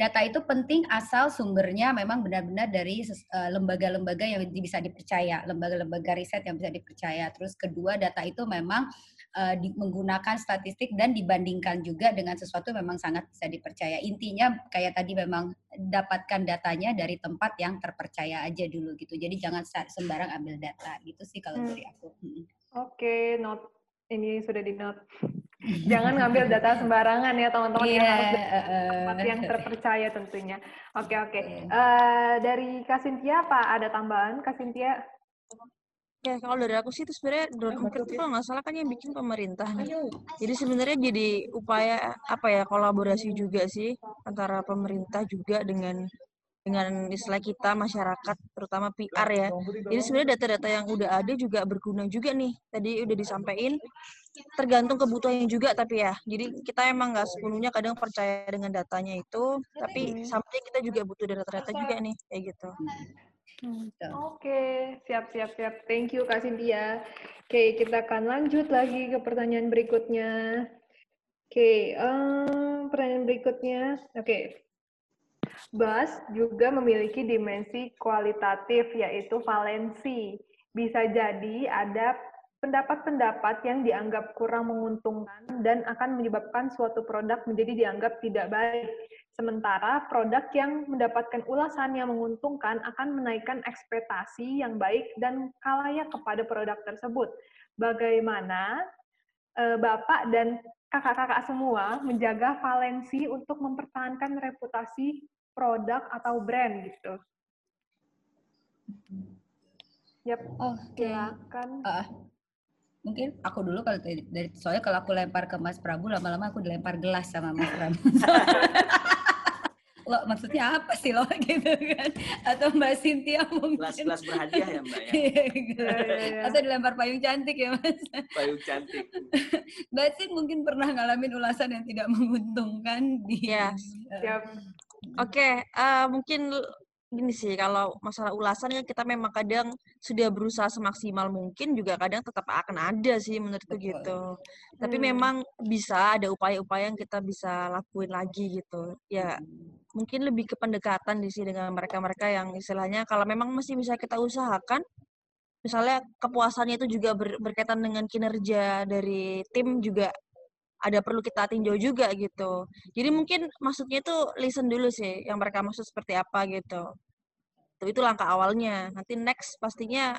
data itu penting asal sumbernya memang benar-benar dari eh, lembaga-lembaga yang bisa dipercaya, lembaga-lembaga riset yang bisa dipercaya. Terus kedua, data itu memang uh, di, menggunakan statistik dan dibandingkan juga dengan sesuatu memang sangat bisa dipercaya. Intinya kayak tadi memang dapatkan datanya dari tempat yang terpercaya aja dulu gitu. Jadi jangan sembarang ambil data gitu sih kalau hmm. dari aku. Oke, okay, note ini sudah di note. Jangan ngambil data sembarangan ya teman-teman yeah, yang harus uh, tempat yang terpercaya tentunya. Oke okay, oke. Okay. Uh, eh, dari Kasintia apa ada tambahan Kasintia? Ya kalau dari aku sih itu sebenarnya drone itu kalau nggak salah kan yang bikin pemerintah nih. Jadi sebenarnya jadi upaya apa ya kolaborasi juga sih antara pemerintah juga dengan dengan istilah kita masyarakat terutama PR ya. Jadi sebenarnya data-data yang udah ada juga berguna juga nih. Tadi udah disampaikan tergantung kebutuhannya juga tapi ya. Jadi kita emang nggak sepenuhnya kadang percaya dengan datanya itu, tapi sampai kita juga butuh data-data juga nih kayak gitu. Oke, okay. siap, siap, siap. Thank you, Kak Cynthia. Oke, okay, kita akan lanjut lagi ke pertanyaan berikutnya. Oke, okay, um, pertanyaan berikutnya. Oke, okay. Bus juga memiliki dimensi kualitatif, yaitu valensi. Bisa jadi ada pendapat-pendapat yang dianggap kurang menguntungkan dan akan menyebabkan suatu produk menjadi dianggap tidak baik. Sementara produk yang mendapatkan ulasan yang menguntungkan akan menaikkan ekspektasi yang baik dan kalayak kepada produk tersebut. Bagaimana e, Bapak dan kakak-kakak semua menjaga valensi untuk mempertahankan reputasi produk atau brand gitu? Yap, oh, silakan. Uh, mungkin aku dulu kalau dari, soalnya kalau aku lempar ke Mas Prabu lama-lama aku dilempar gelas sama Mas Prabu. lo maksudnya apa sih lo gitu kan atau Mbak Cynthia mungkin kelas-kelas berhadiah ya Mbak ya iya, gitu. Iya, iya. atau dilempar payung cantik ya Mas payung cantik Mbak Cyn mungkin pernah ngalamin ulasan yang tidak menguntungkan di ya siap oke okay, uh, mungkin gini sih kalau masalah ulasan kan kita memang kadang sudah berusaha semaksimal mungkin juga kadang tetap akan ada sih menurutku Betul. gitu. Tapi hmm. memang bisa ada upaya-upaya yang kita bisa lakuin lagi gitu. Ya hmm. mungkin lebih ke pendekatan di sini dengan mereka-mereka yang istilahnya kalau memang masih bisa kita usahakan misalnya kepuasannya itu juga ber, berkaitan dengan kinerja dari tim juga ada perlu kita tinjau juga gitu. Jadi mungkin maksudnya itu listen dulu sih yang mereka maksud seperti apa gitu. Itu itu langkah awalnya. Nanti next pastinya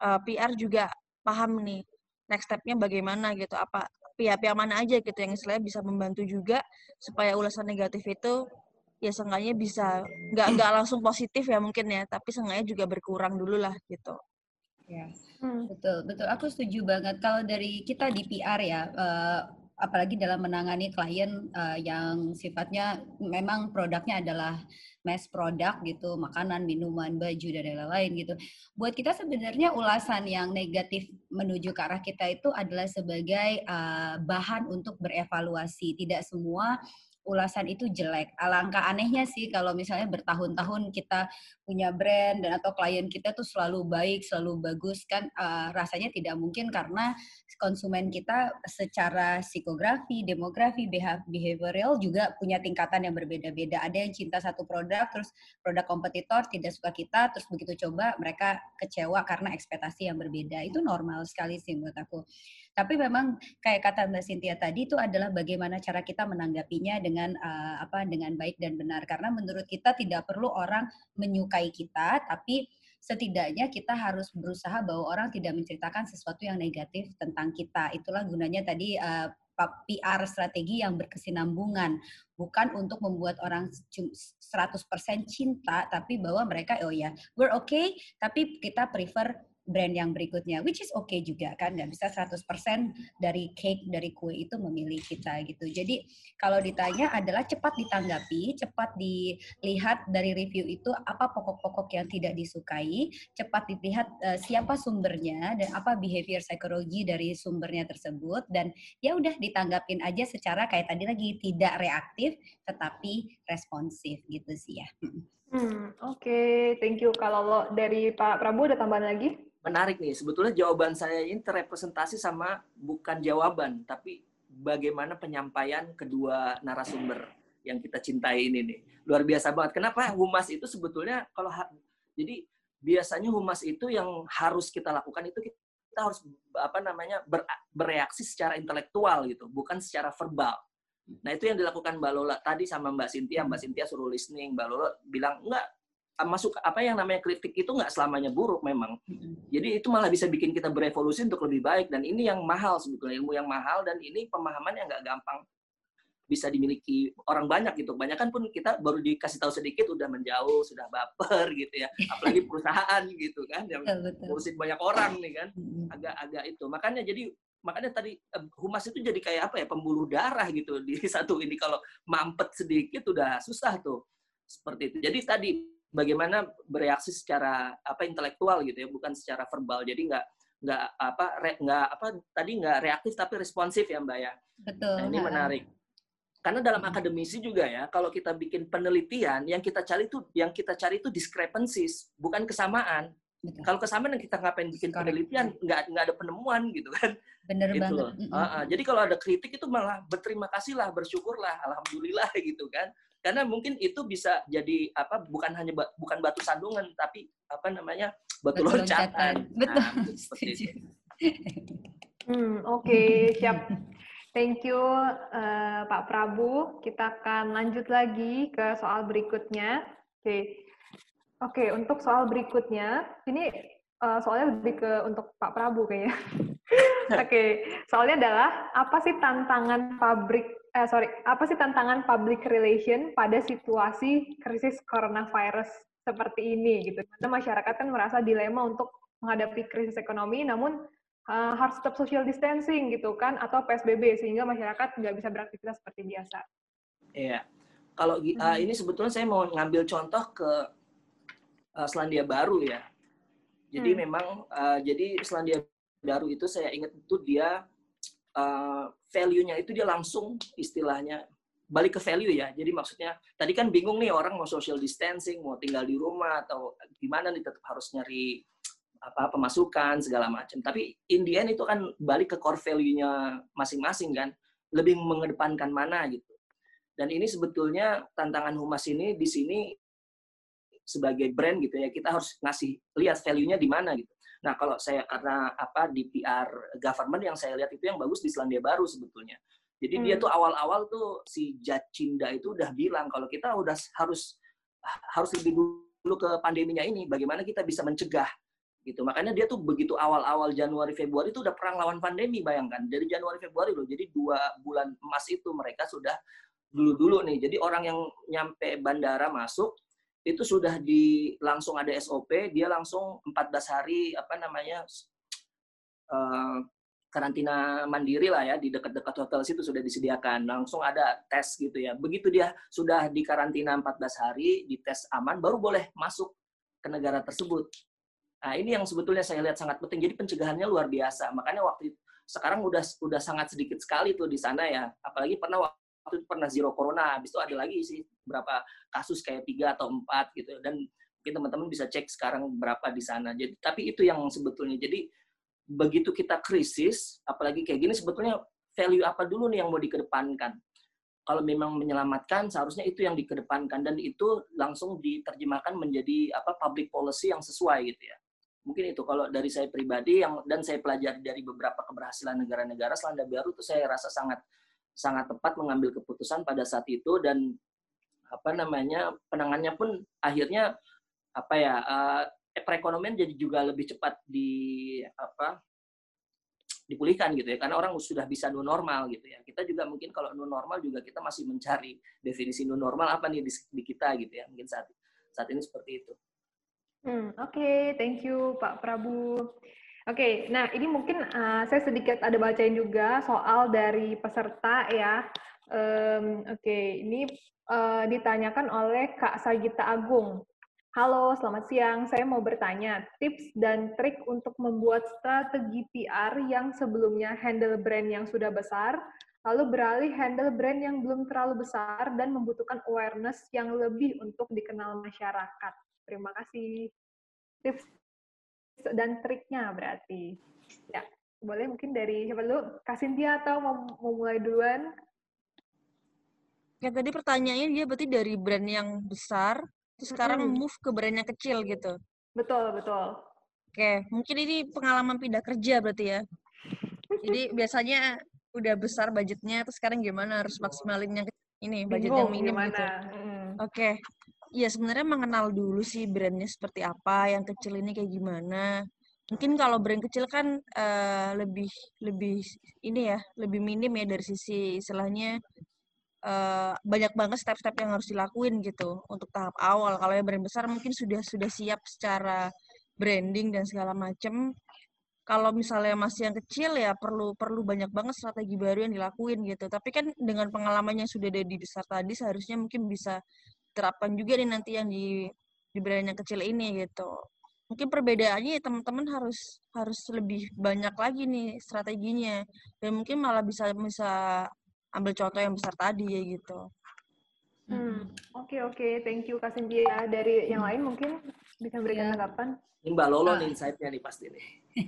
uh, eh, PR juga paham nih next stepnya bagaimana gitu. Apa pihak-pihak mana aja gitu yang istilahnya bisa membantu juga supaya ulasan negatif itu ya seenggaknya bisa nggak nggak langsung positif ya mungkin ya tapi seenggaknya juga berkurang dulu lah gitu ya hmm. betul betul aku setuju banget kalau dari kita di PR ya uh, apalagi dalam menangani klien uh, yang sifatnya memang produknya adalah mass product gitu, makanan, minuman, baju dan lain-lain gitu. Buat kita sebenarnya ulasan yang negatif menuju ke arah kita itu adalah sebagai uh, bahan untuk berevaluasi. Tidak semua ulasan itu jelek. Alangkah anehnya sih kalau misalnya bertahun-tahun kita punya brand dan atau klien kita tuh selalu baik, selalu bagus kan uh, rasanya tidak mungkin karena konsumen kita secara psikografi, demografi, behavioral juga punya tingkatan yang berbeda-beda. Ada yang cinta satu produk terus produk kompetitor tidak suka kita terus begitu coba mereka kecewa karena ekspektasi yang berbeda. Itu normal sekali sih menurut aku. Tapi memang kayak kata Mbak Cynthia tadi itu adalah bagaimana cara kita menanggapinya dengan uh, apa dengan baik dan benar. Karena menurut kita tidak perlu orang menyukai kita, tapi setidaknya kita harus berusaha bahwa orang tidak menceritakan sesuatu yang negatif tentang kita. Itulah gunanya tadi uh, PR strategi yang berkesinambungan, bukan untuk membuat orang 100% cinta, tapi bahwa mereka, oh ya, we're okay, tapi kita prefer brand yang berikutnya, which is okay juga kan, nggak bisa 100% dari cake, dari kue itu memilih kita gitu. Jadi kalau ditanya adalah cepat ditanggapi, cepat dilihat dari review itu apa pokok-pokok yang tidak disukai, cepat dilihat uh, siapa sumbernya dan apa behavior psikologi dari sumbernya tersebut dan ya udah ditanggapin aja secara kayak tadi lagi tidak reaktif tetapi responsif gitu sih ya. Hmm, oke, okay. thank you. Kalau dari Pak Prabowo ada tambahan lagi? Menarik nih, sebetulnya jawaban saya ini terrepresentasi sama bukan jawaban, tapi bagaimana penyampaian kedua narasumber yang kita cintai ini nih. Luar biasa banget. Kenapa humas itu sebetulnya kalau jadi biasanya humas itu yang harus kita lakukan itu kita harus apa namanya ber, bereaksi secara intelektual gitu, bukan secara verbal. Nah itu yang dilakukan Mbak Lola tadi sama Mbak Sintia. Mbak Sintia suruh listening, Mbak Lola bilang enggak masuk apa yang namanya kritik itu nggak selamanya buruk memang. Jadi itu malah bisa bikin kita berevolusi untuk lebih baik dan ini yang mahal sebetulnya ilmu yang mahal dan ini pemahaman yang nggak gampang bisa dimiliki orang banyak gitu. Banyak kan pun kita baru dikasih tahu sedikit udah menjauh, sudah baper gitu ya. Apalagi perusahaan gitu kan yang ngurusin banyak orang nih kan. Agak-agak itu. Makanya jadi makanya tadi humas itu jadi kayak apa ya pembuluh darah gitu di satu ini kalau mampet sedikit udah susah tuh seperti itu jadi tadi bagaimana bereaksi secara apa intelektual gitu ya bukan secara verbal jadi nggak nggak apa re, nggak apa tadi nggak reaktif tapi responsif ya mbak ya betul nah, ini menarik karena dalam akademisi juga ya kalau kita bikin penelitian yang kita cari itu yang kita cari itu discrepancies bukan kesamaan Betul. Kalau kesamaan yang kita ngapain bikin penelitian, nggak nggak ada penemuan gitu kan. Bener gitu. banget. Uh, uh, jadi kalau ada kritik itu malah berterima kasih lah, bersyukurlah, alhamdulillah gitu kan. Karena mungkin itu bisa jadi apa bukan hanya bukan batu sandungan tapi apa namanya batu, batu loncatan. loncatan. Betul. Nah. Hmm, oke, okay. siap. Thank you uh, Pak Prabu. Kita akan lanjut lagi ke soal berikutnya. Oke. Okay. Oke, untuk soal berikutnya, ini uh, soalnya lebih ke untuk Pak Prabu kayaknya. Oke, soalnya adalah apa sih tantangan pabrik eh sorry, apa sih tantangan public relation pada situasi krisis coronavirus seperti ini gitu. Karena masyarakat kan merasa dilema untuk menghadapi krisis ekonomi, namun uh, harus tetap social distancing gitu kan, atau PSBB sehingga masyarakat nggak bisa beraktivitas seperti biasa. Iya, kalau uh, ini sebetulnya saya mau ngambil contoh ke uh, Selandia Baru ya. Jadi hmm. memang uh, jadi Selandia Baru itu saya ingat itu dia uh, value-nya itu dia langsung istilahnya balik ke value ya. Jadi maksudnya tadi kan bingung nih orang mau social distancing, mau tinggal di rumah atau gimana nih tetap harus nyari apa pemasukan segala macam. Tapi in the end itu kan balik ke core value-nya masing-masing kan. Lebih mengedepankan mana gitu. Dan ini sebetulnya tantangan humas ini di sini sebagai brand gitu ya kita harus ngasih lihat value-nya di mana gitu. Nah kalau saya karena apa di PR government yang saya lihat itu yang bagus di Selandia Baru sebetulnya. Jadi hmm. dia tuh awal-awal tuh si Jacinda itu udah bilang kalau kita udah harus harus lebih dulu ke pandeminya ini bagaimana kita bisa mencegah gitu. Makanya dia tuh begitu awal-awal Januari Februari itu udah perang lawan pandemi bayangkan. Dari Januari Februari loh. Jadi dua bulan emas itu mereka sudah dulu-dulu nih. Jadi orang yang nyampe bandara masuk itu sudah di langsung ada SOP, dia langsung 14 hari apa namanya uh, karantina mandiri lah ya di dekat-dekat hotel situ sudah disediakan. Langsung ada tes gitu ya. Begitu dia sudah di karantina 14 hari, di tes aman baru boleh masuk ke negara tersebut. Nah, ini yang sebetulnya saya lihat sangat penting. Jadi pencegahannya luar biasa. Makanya waktu sekarang udah udah sangat sedikit sekali tuh di sana ya. Apalagi pernah waktu itu pernah zero corona, habis itu ada lagi sih berapa kasus kayak tiga atau empat gitu dan mungkin teman-teman bisa cek sekarang berapa di sana. Jadi tapi itu yang sebetulnya jadi begitu kita krisis, apalagi kayak gini sebetulnya value apa dulu nih yang mau dikedepankan. Kalau memang menyelamatkan, seharusnya itu yang dikedepankan dan itu langsung diterjemahkan menjadi apa public policy yang sesuai gitu ya. Mungkin itu kalau dari saya pribadi yang dan saya pelajari dari beberapa keberhasilan negara-negara Selandia Baru itu saya rasa sangat sangat tepat mengambil keputusan pada saat itu dan apa namanya penangannya pun akhirnya apa ya uh, perekonomian jadi juga lebih cepat di apa dipulihkan gitu ya karena orang sudah bisa new normal gitu ya kita juga mungkin kalau new normal juga kita masih mencari definisi new normal apa nih di, di kita gitu ya mungkin saat saat ini seperti itu Hmm, Oke, okay. thank you Pak Prabu. Oke, okay, nah ini mungkin uh, saya sedikit ada bacain juga soal dari peserta ya. Um, Oke, okay. ini uh, ditanyakan oleh Kak Sagita Agung. Halo, selamat siang. Saya mau bertanya, tips dan trik untuk membuat strategi PR yang sebelumnya handle brand yang sudah besar, lalu beralih handle brand yang belum terlalu besar dan membutuhkan awareness yang lebih untuk dikenal masyarakat. Terima kasih. Tips dan triknya berarti. Ya, boleh mungkin dari siapa dulu? Kak Cynthia atau mau, mau mulai duluan? Ya tadi pertanyaannya dia berarti dari brand yang besar, terus sekarang hmm. move ke brand yang kecil gitu. Betul, betul. Oke, mungkin ini pengalaman pindah kerja berarti ya. Jadi biasanya udah besar budgetnya, terus sekarang gimana harus maksimalin yang ini budget yang minim gimana? gitu. Hmm. Oke, ya sebenarnya mengenal dulu sih brandnya seperti apa, yang kecil ini kayak gimana. Mungkin kalau brand kecil kan uh, lebih lebih ini ya, lebih minim ya dari sisi istilahnya uh, banyak banget step-step yang harus dilakuin gitu untuk tahap awal. Kalau yang brand besar mungkin sudah sudah siap secara branding dan segala macam. Kalau misalnya masih yang kecil ya perlu perlu banyak banget strategi baru yang dilakuin gitu. Tapi kan dengan pengalamannya sudah ada di besar tadi seharusnya mungkin bisa terapkan juga nih nanti yang di di brand yang kecil ini gitu. Mungkin perbedaannya ya teman-teman harus harus lebih banyak lagi nih strateginya dan mungkin malah bisa bisa ambil contoh yang besar tadi ya gitu. Hmm, oke okay, oke, okay. thank you Kak Cynthia. Dari yang lain mungkin bisa berikan yeah. tanggapan? Ini Mbak Lolo nih insight-nya nih pasti nih.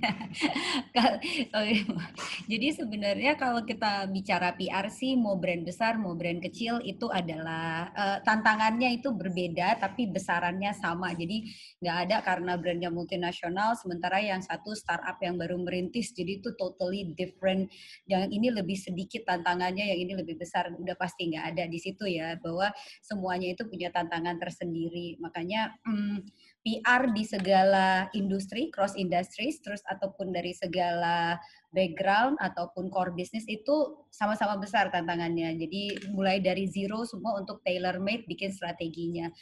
Jadi sebenarnya kalau kita bicara PR sih mau brand besar mau brand kecil itu adalah uh, tantangannya itu berbeda tapi besarannya sama. Jadi nggak ada karena brandnya multinasional sementara yang satu startup yang baru merintis jadi itu totally different. Yang ini lebih sedikit tantangannya yang ini lebih besar udah pasti nggak ada di situ ya bahwa semuanya itu punya tantangan tersendiri. Makanya hmm, PR di segala industri, cross industries, terus ataupun dari segala background ataupun core business itu sama-sama besar tantangannya. Jadi mulai dari zero semua untuk tailor made bikin strateginya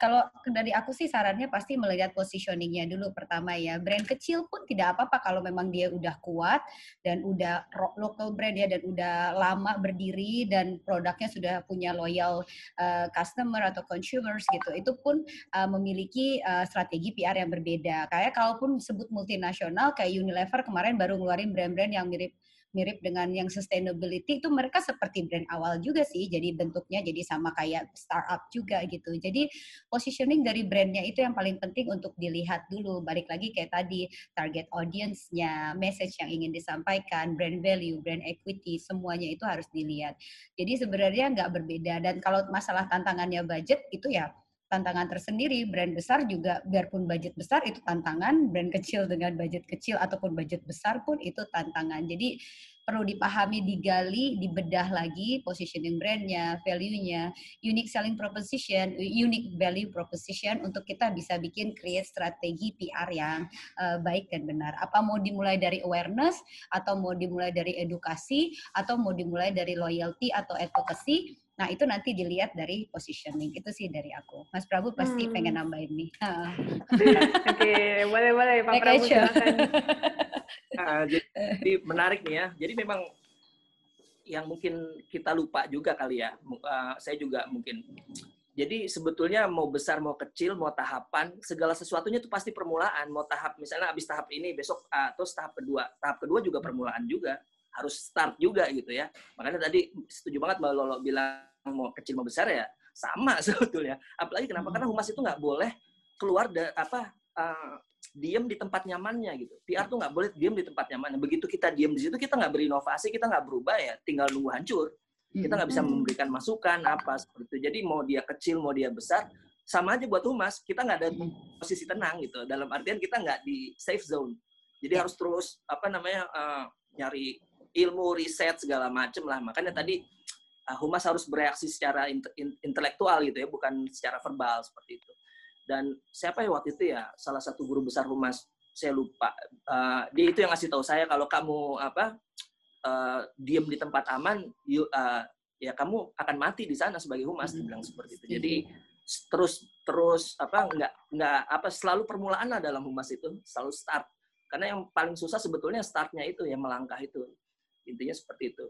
kalau dari aku sih sarannya pasti melihat positioningnya dulu pertama ya. Brand kecil pun tidak apa-apa kalau memang dia udah kuat dan udah local brand ya dan udah lama berdiri dan produknya sudah punya loyal uh, customer atau consumers gitu. Itu pun uh, memiliki uh, strategi PR yang berbeda. Kayak kalaupun disebut multinasional kayak Unilever kemarin baru ngeluarin brand-brand yang mirip mirip dengan yang sustainability itu mereka seperti brand awal juga sih jadi bentuknya jadi sama kayak startup juga gitu. Jadi positioning dari brandnya itu yang paling penting untuk dilihat dulu. Balik lagi kayak tadi target audience-nya message yang ingin disampaikan brand value brand equity semuanya itu harus dilihat. Jadi sebenarnya nggak berbeda. Dan kalau masalah tantangannya budget itu ya tantangan tersendiri. Brand besar juga biarpun budget besar itu tantangan, brand kecil dengan budget kecil ataupun budget besar pun itu tantangan. Jadi perlu dipahami, digali, dibedah lagi positioning brandnya, value-nya, unique selling proposition, unique value proposition untuk kita bisa bikin create strategi PR yang uh, baik dan benar. Apa mau dimulai dari awareness atau mau dimulai dari edukasi atau mau dimulai dari loyalty atau advocacy Nah, itu nanti dilihat dari positioning. Itu sih dari aku. Mas Prabu pasti hmm. pengen nambahin nih. Oke, boleh-boleh Pak Prabu silakan. Nah, jadi menarik nih ya. Jadi memang yang mungkin kita lupa juga kali ya. Uh, saya juga mungkin. Jadi sebetulnya mau besar mau kecil mau tahapan segala sesuatunya itu pasti permulaan. Mau tahap misalnya habis tahap ini besok uh, terus tahap kedua. Tahap kedua juga permulaan juga harus start juga gitu ya. Makanya tadi setuju banget Mbak Lolo bilang mau kecil mau besar ya sama sebetulnya. Apalagi kenapa? Karena humas itu nggak boleh keluar da, apa uh, diem di tempat nyamannya gitu. PR tuh nggak boleh diem di tempat nyamannya. Begitu kita diem di situ kita nggak berinovasi, kita nggak berubah ya, tinggal nunggu hancur. Kita nggak bisa memberikan masukan apa seperti itu. Jadi mau dia kecil mau dia besar sama aja buat humas. Kita nggak ada posisi tenang gitu. Dalam artian kita nggak di safe zone. Jadi harus terus apa namanya uh, nyari ilmu riset segala macem lah. Makanya tadi humas harus bereaksi secara intelektual gitu ya, bukan secara verbal seperti itu. Dan siapa ya waktu itu ya salah satu guru besar humas saya lupa. Uh, dia itu yang ngasih tahu saya kalau kamu apa uh, diem di tempat aman, you, uh, ya kamu akan mati di sana sebagai humas. Hmm. Dibilang seperti itu. Jadi terus terus apa nggak nggak apa selalu permulaan lah dalam humas itu selalu start karena yang paling susah sebetulnya startnya itu ya melangkah itu intinya seperti itu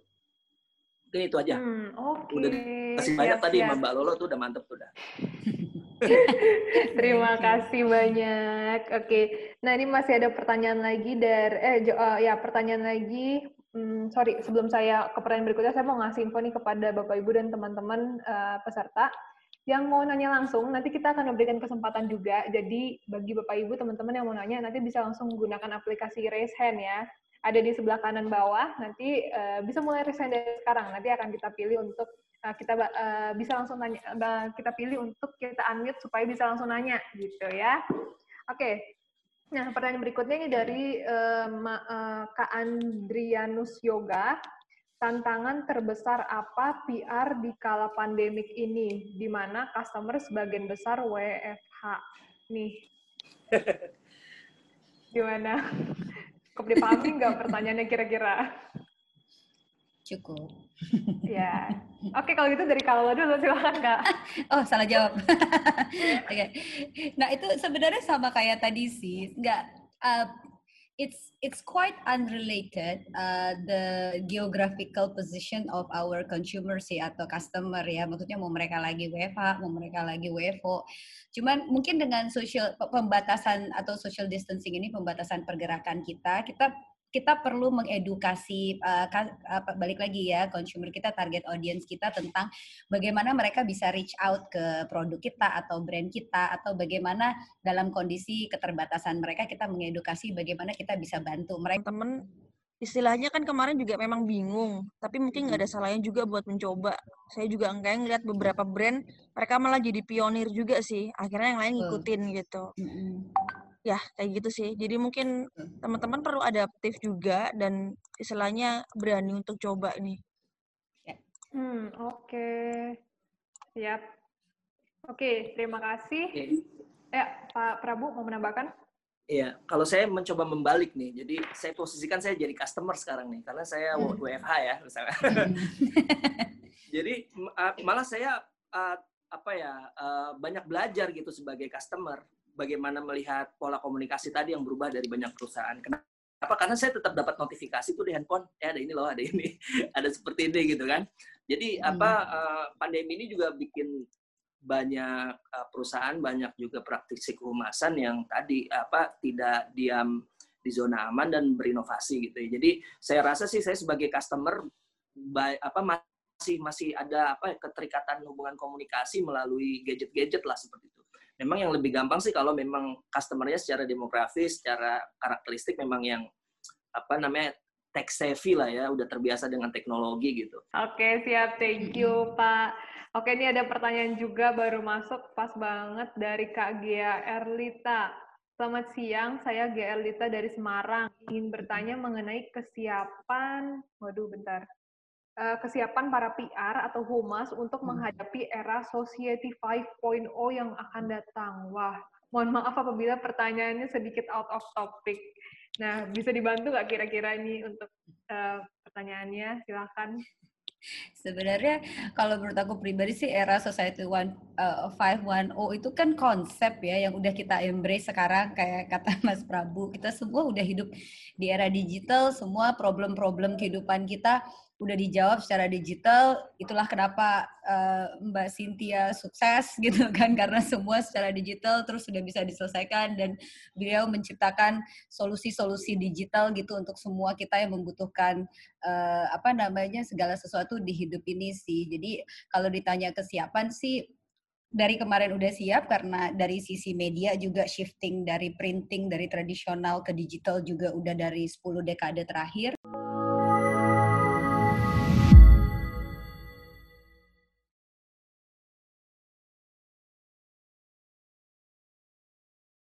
mungkin itu aja Hmm, oke. udah kasih banyak Siap, tadi siap. Mbak Lolo tuh udah mantep tuh udah Terima kasih banyak. Oke, nah ini masih ada pertanyaan lagi dari eh jo- eh, ya pertanyaan lagi. Hmm, sorry, sebelum saya ke pertanyaan berikutnya, saya mau ngasih info nih kepada Bapak Ibu dan teman-teman eh, peserta yang mau nanya langsung. Nanti kita akan memberikan kesempatan juga. Jadi bagi Bapak Ibu teman-teman yang mau nanya, nanti bisa langsung menggunakan aplikasi raise hand ya. Ada di sebelah kanan bawah. Nanti eh, bisa mulai hand dari sekarang. Nanti akan kita pilih untuk uh, kita uh, bisa langsung nanya, uh, kita pilih untuk kita unmute supaya bisa langsung nanya gitu ya. Oke. Nah, pertanyaan berikutnya ini dari uh, Ma- uh, Kak Andrianus Yoga. Tantangan terbesar apa PR di kala pandemik ini, di mana customer sebagian besar WFH? Nih. Gimana? Cukup dipahami nggak pertanyaannya kira-kira? Cukup. Ya. Oke, kalau gitu dari kalau dulu silakan Kak. Oh, salah jawab. Oke. Nah, itu sebenarnya sama kayak tadi sih. Nggak, uh, it's it's quite unrelated uh, the geographical position of our consumer sih atau customer ya. Maksudnya mau mereka lagi WFH, mau mereka lagi WFO. Cuman mungkin dengan social pembatasan atau social distancing ini pembatasan pergerakan kita, kita kita perlu mengedukasi uh, ka- balik lagi ya consumer kita target audience kita tentang bagaimana mereka bisa reach out ke produk kita atau brand kita atau bagaimana dalam kondisi keterbatasan mereka kita mengedukasi bagaimana kita bisa bantu mereka. Temen istilahnya kan kemarin juga memang bingung tapi mungkin nggak ada salahnya juga buat mencoba. Saya juga kayak ngeliat beberapa brand mereka malah jadi pionir juga sih akhirnya yang lain ngikutin gitu. Mm-mm. Ya kayak gitu sih jadi mungkin teman-teman perlu adaptif juga dan istilahnya berani untuk coba nih Hmm, oke. Siap. Oke, terima kasih. Oke. Ya, Pak Prabu mau menambahkan? Iya, kalau saya mencoba membalik nih, jadi saya posisikan saya jadi customer sekarang nih, karena saya Hmm. WFH ya, misalnya. jadi m- uh, malah saya uh, apa ya uh, banyak belajar gitu sebagai customer, bagaimana melihat pola komunikasi tadi yang berubah dari banyak perusahaan. Kenapa? Karena saya tetap dapat notifikasi tuh di handphone, ya ada ini loh, ada ini, ada seperti ini gitu kan. Jadi Hmm. apa uh, pandemi ini juga bikin banyak uh, perusahaan banyak juga praktisi kehumasan yang tadi apa tidak diam di zona aman dan berinovasi gitu ya. Jadi saya rasa sih saya sebagai customer ba- apa masih masih ada apa keterikatan hubungan komunikasi melalui gadget-gadget lah seperti itu. Memang yang lebih gampang sih kalau memang customernya secara demografis, secara karakteristik memang yang apa namanya tech savvy lah ya, udah terbiasa dengan teknologi gitu. Oke, siap. Thank you, Pak. Oke, ini ada pertanyaan juga baru masuk pas banget dari Kak Gia Erlita. Selamat siang, saya Gia Erlita dari Semarang. Ingin bertanya mengenai kesiapan, waduh bentar, kesiapan para PR atau humas untuk Hmm. menghadapi era Society 5.0 yang akan datang. Wah, mohon maaf apabila pertanyaannya sedikit out of topic. Nah, bisa dibantu nggak kira-kira ini untuk eh, pertanyaannya? Silakan. Sebenarnya kalau menurut aku pribadi sih era Society One uh, 510 itu kan konsep ya yang udah kita embrace sekarang kayak kata Mas Prabu kita semua udah hidup di era digital semua problem-problem kehidupan kita udah dijawab secara digital itulah kenapa uh, Mbak Cynthia sukses gitu kan karena semua secara digital terus sudah bisa diselesaikan dan beliau menciptakan solusi-solusi digital gitu untuk semua kita yang membutuhkan uh, apa namanya segala sesuatu di hidup ini sih. Jadi kalau ditanya kesiapan sih dari kemarin udah siap karena dari sisi media juga shifting dari printing dari tradisional ke digital juga udah dari 10 dekade terakhir.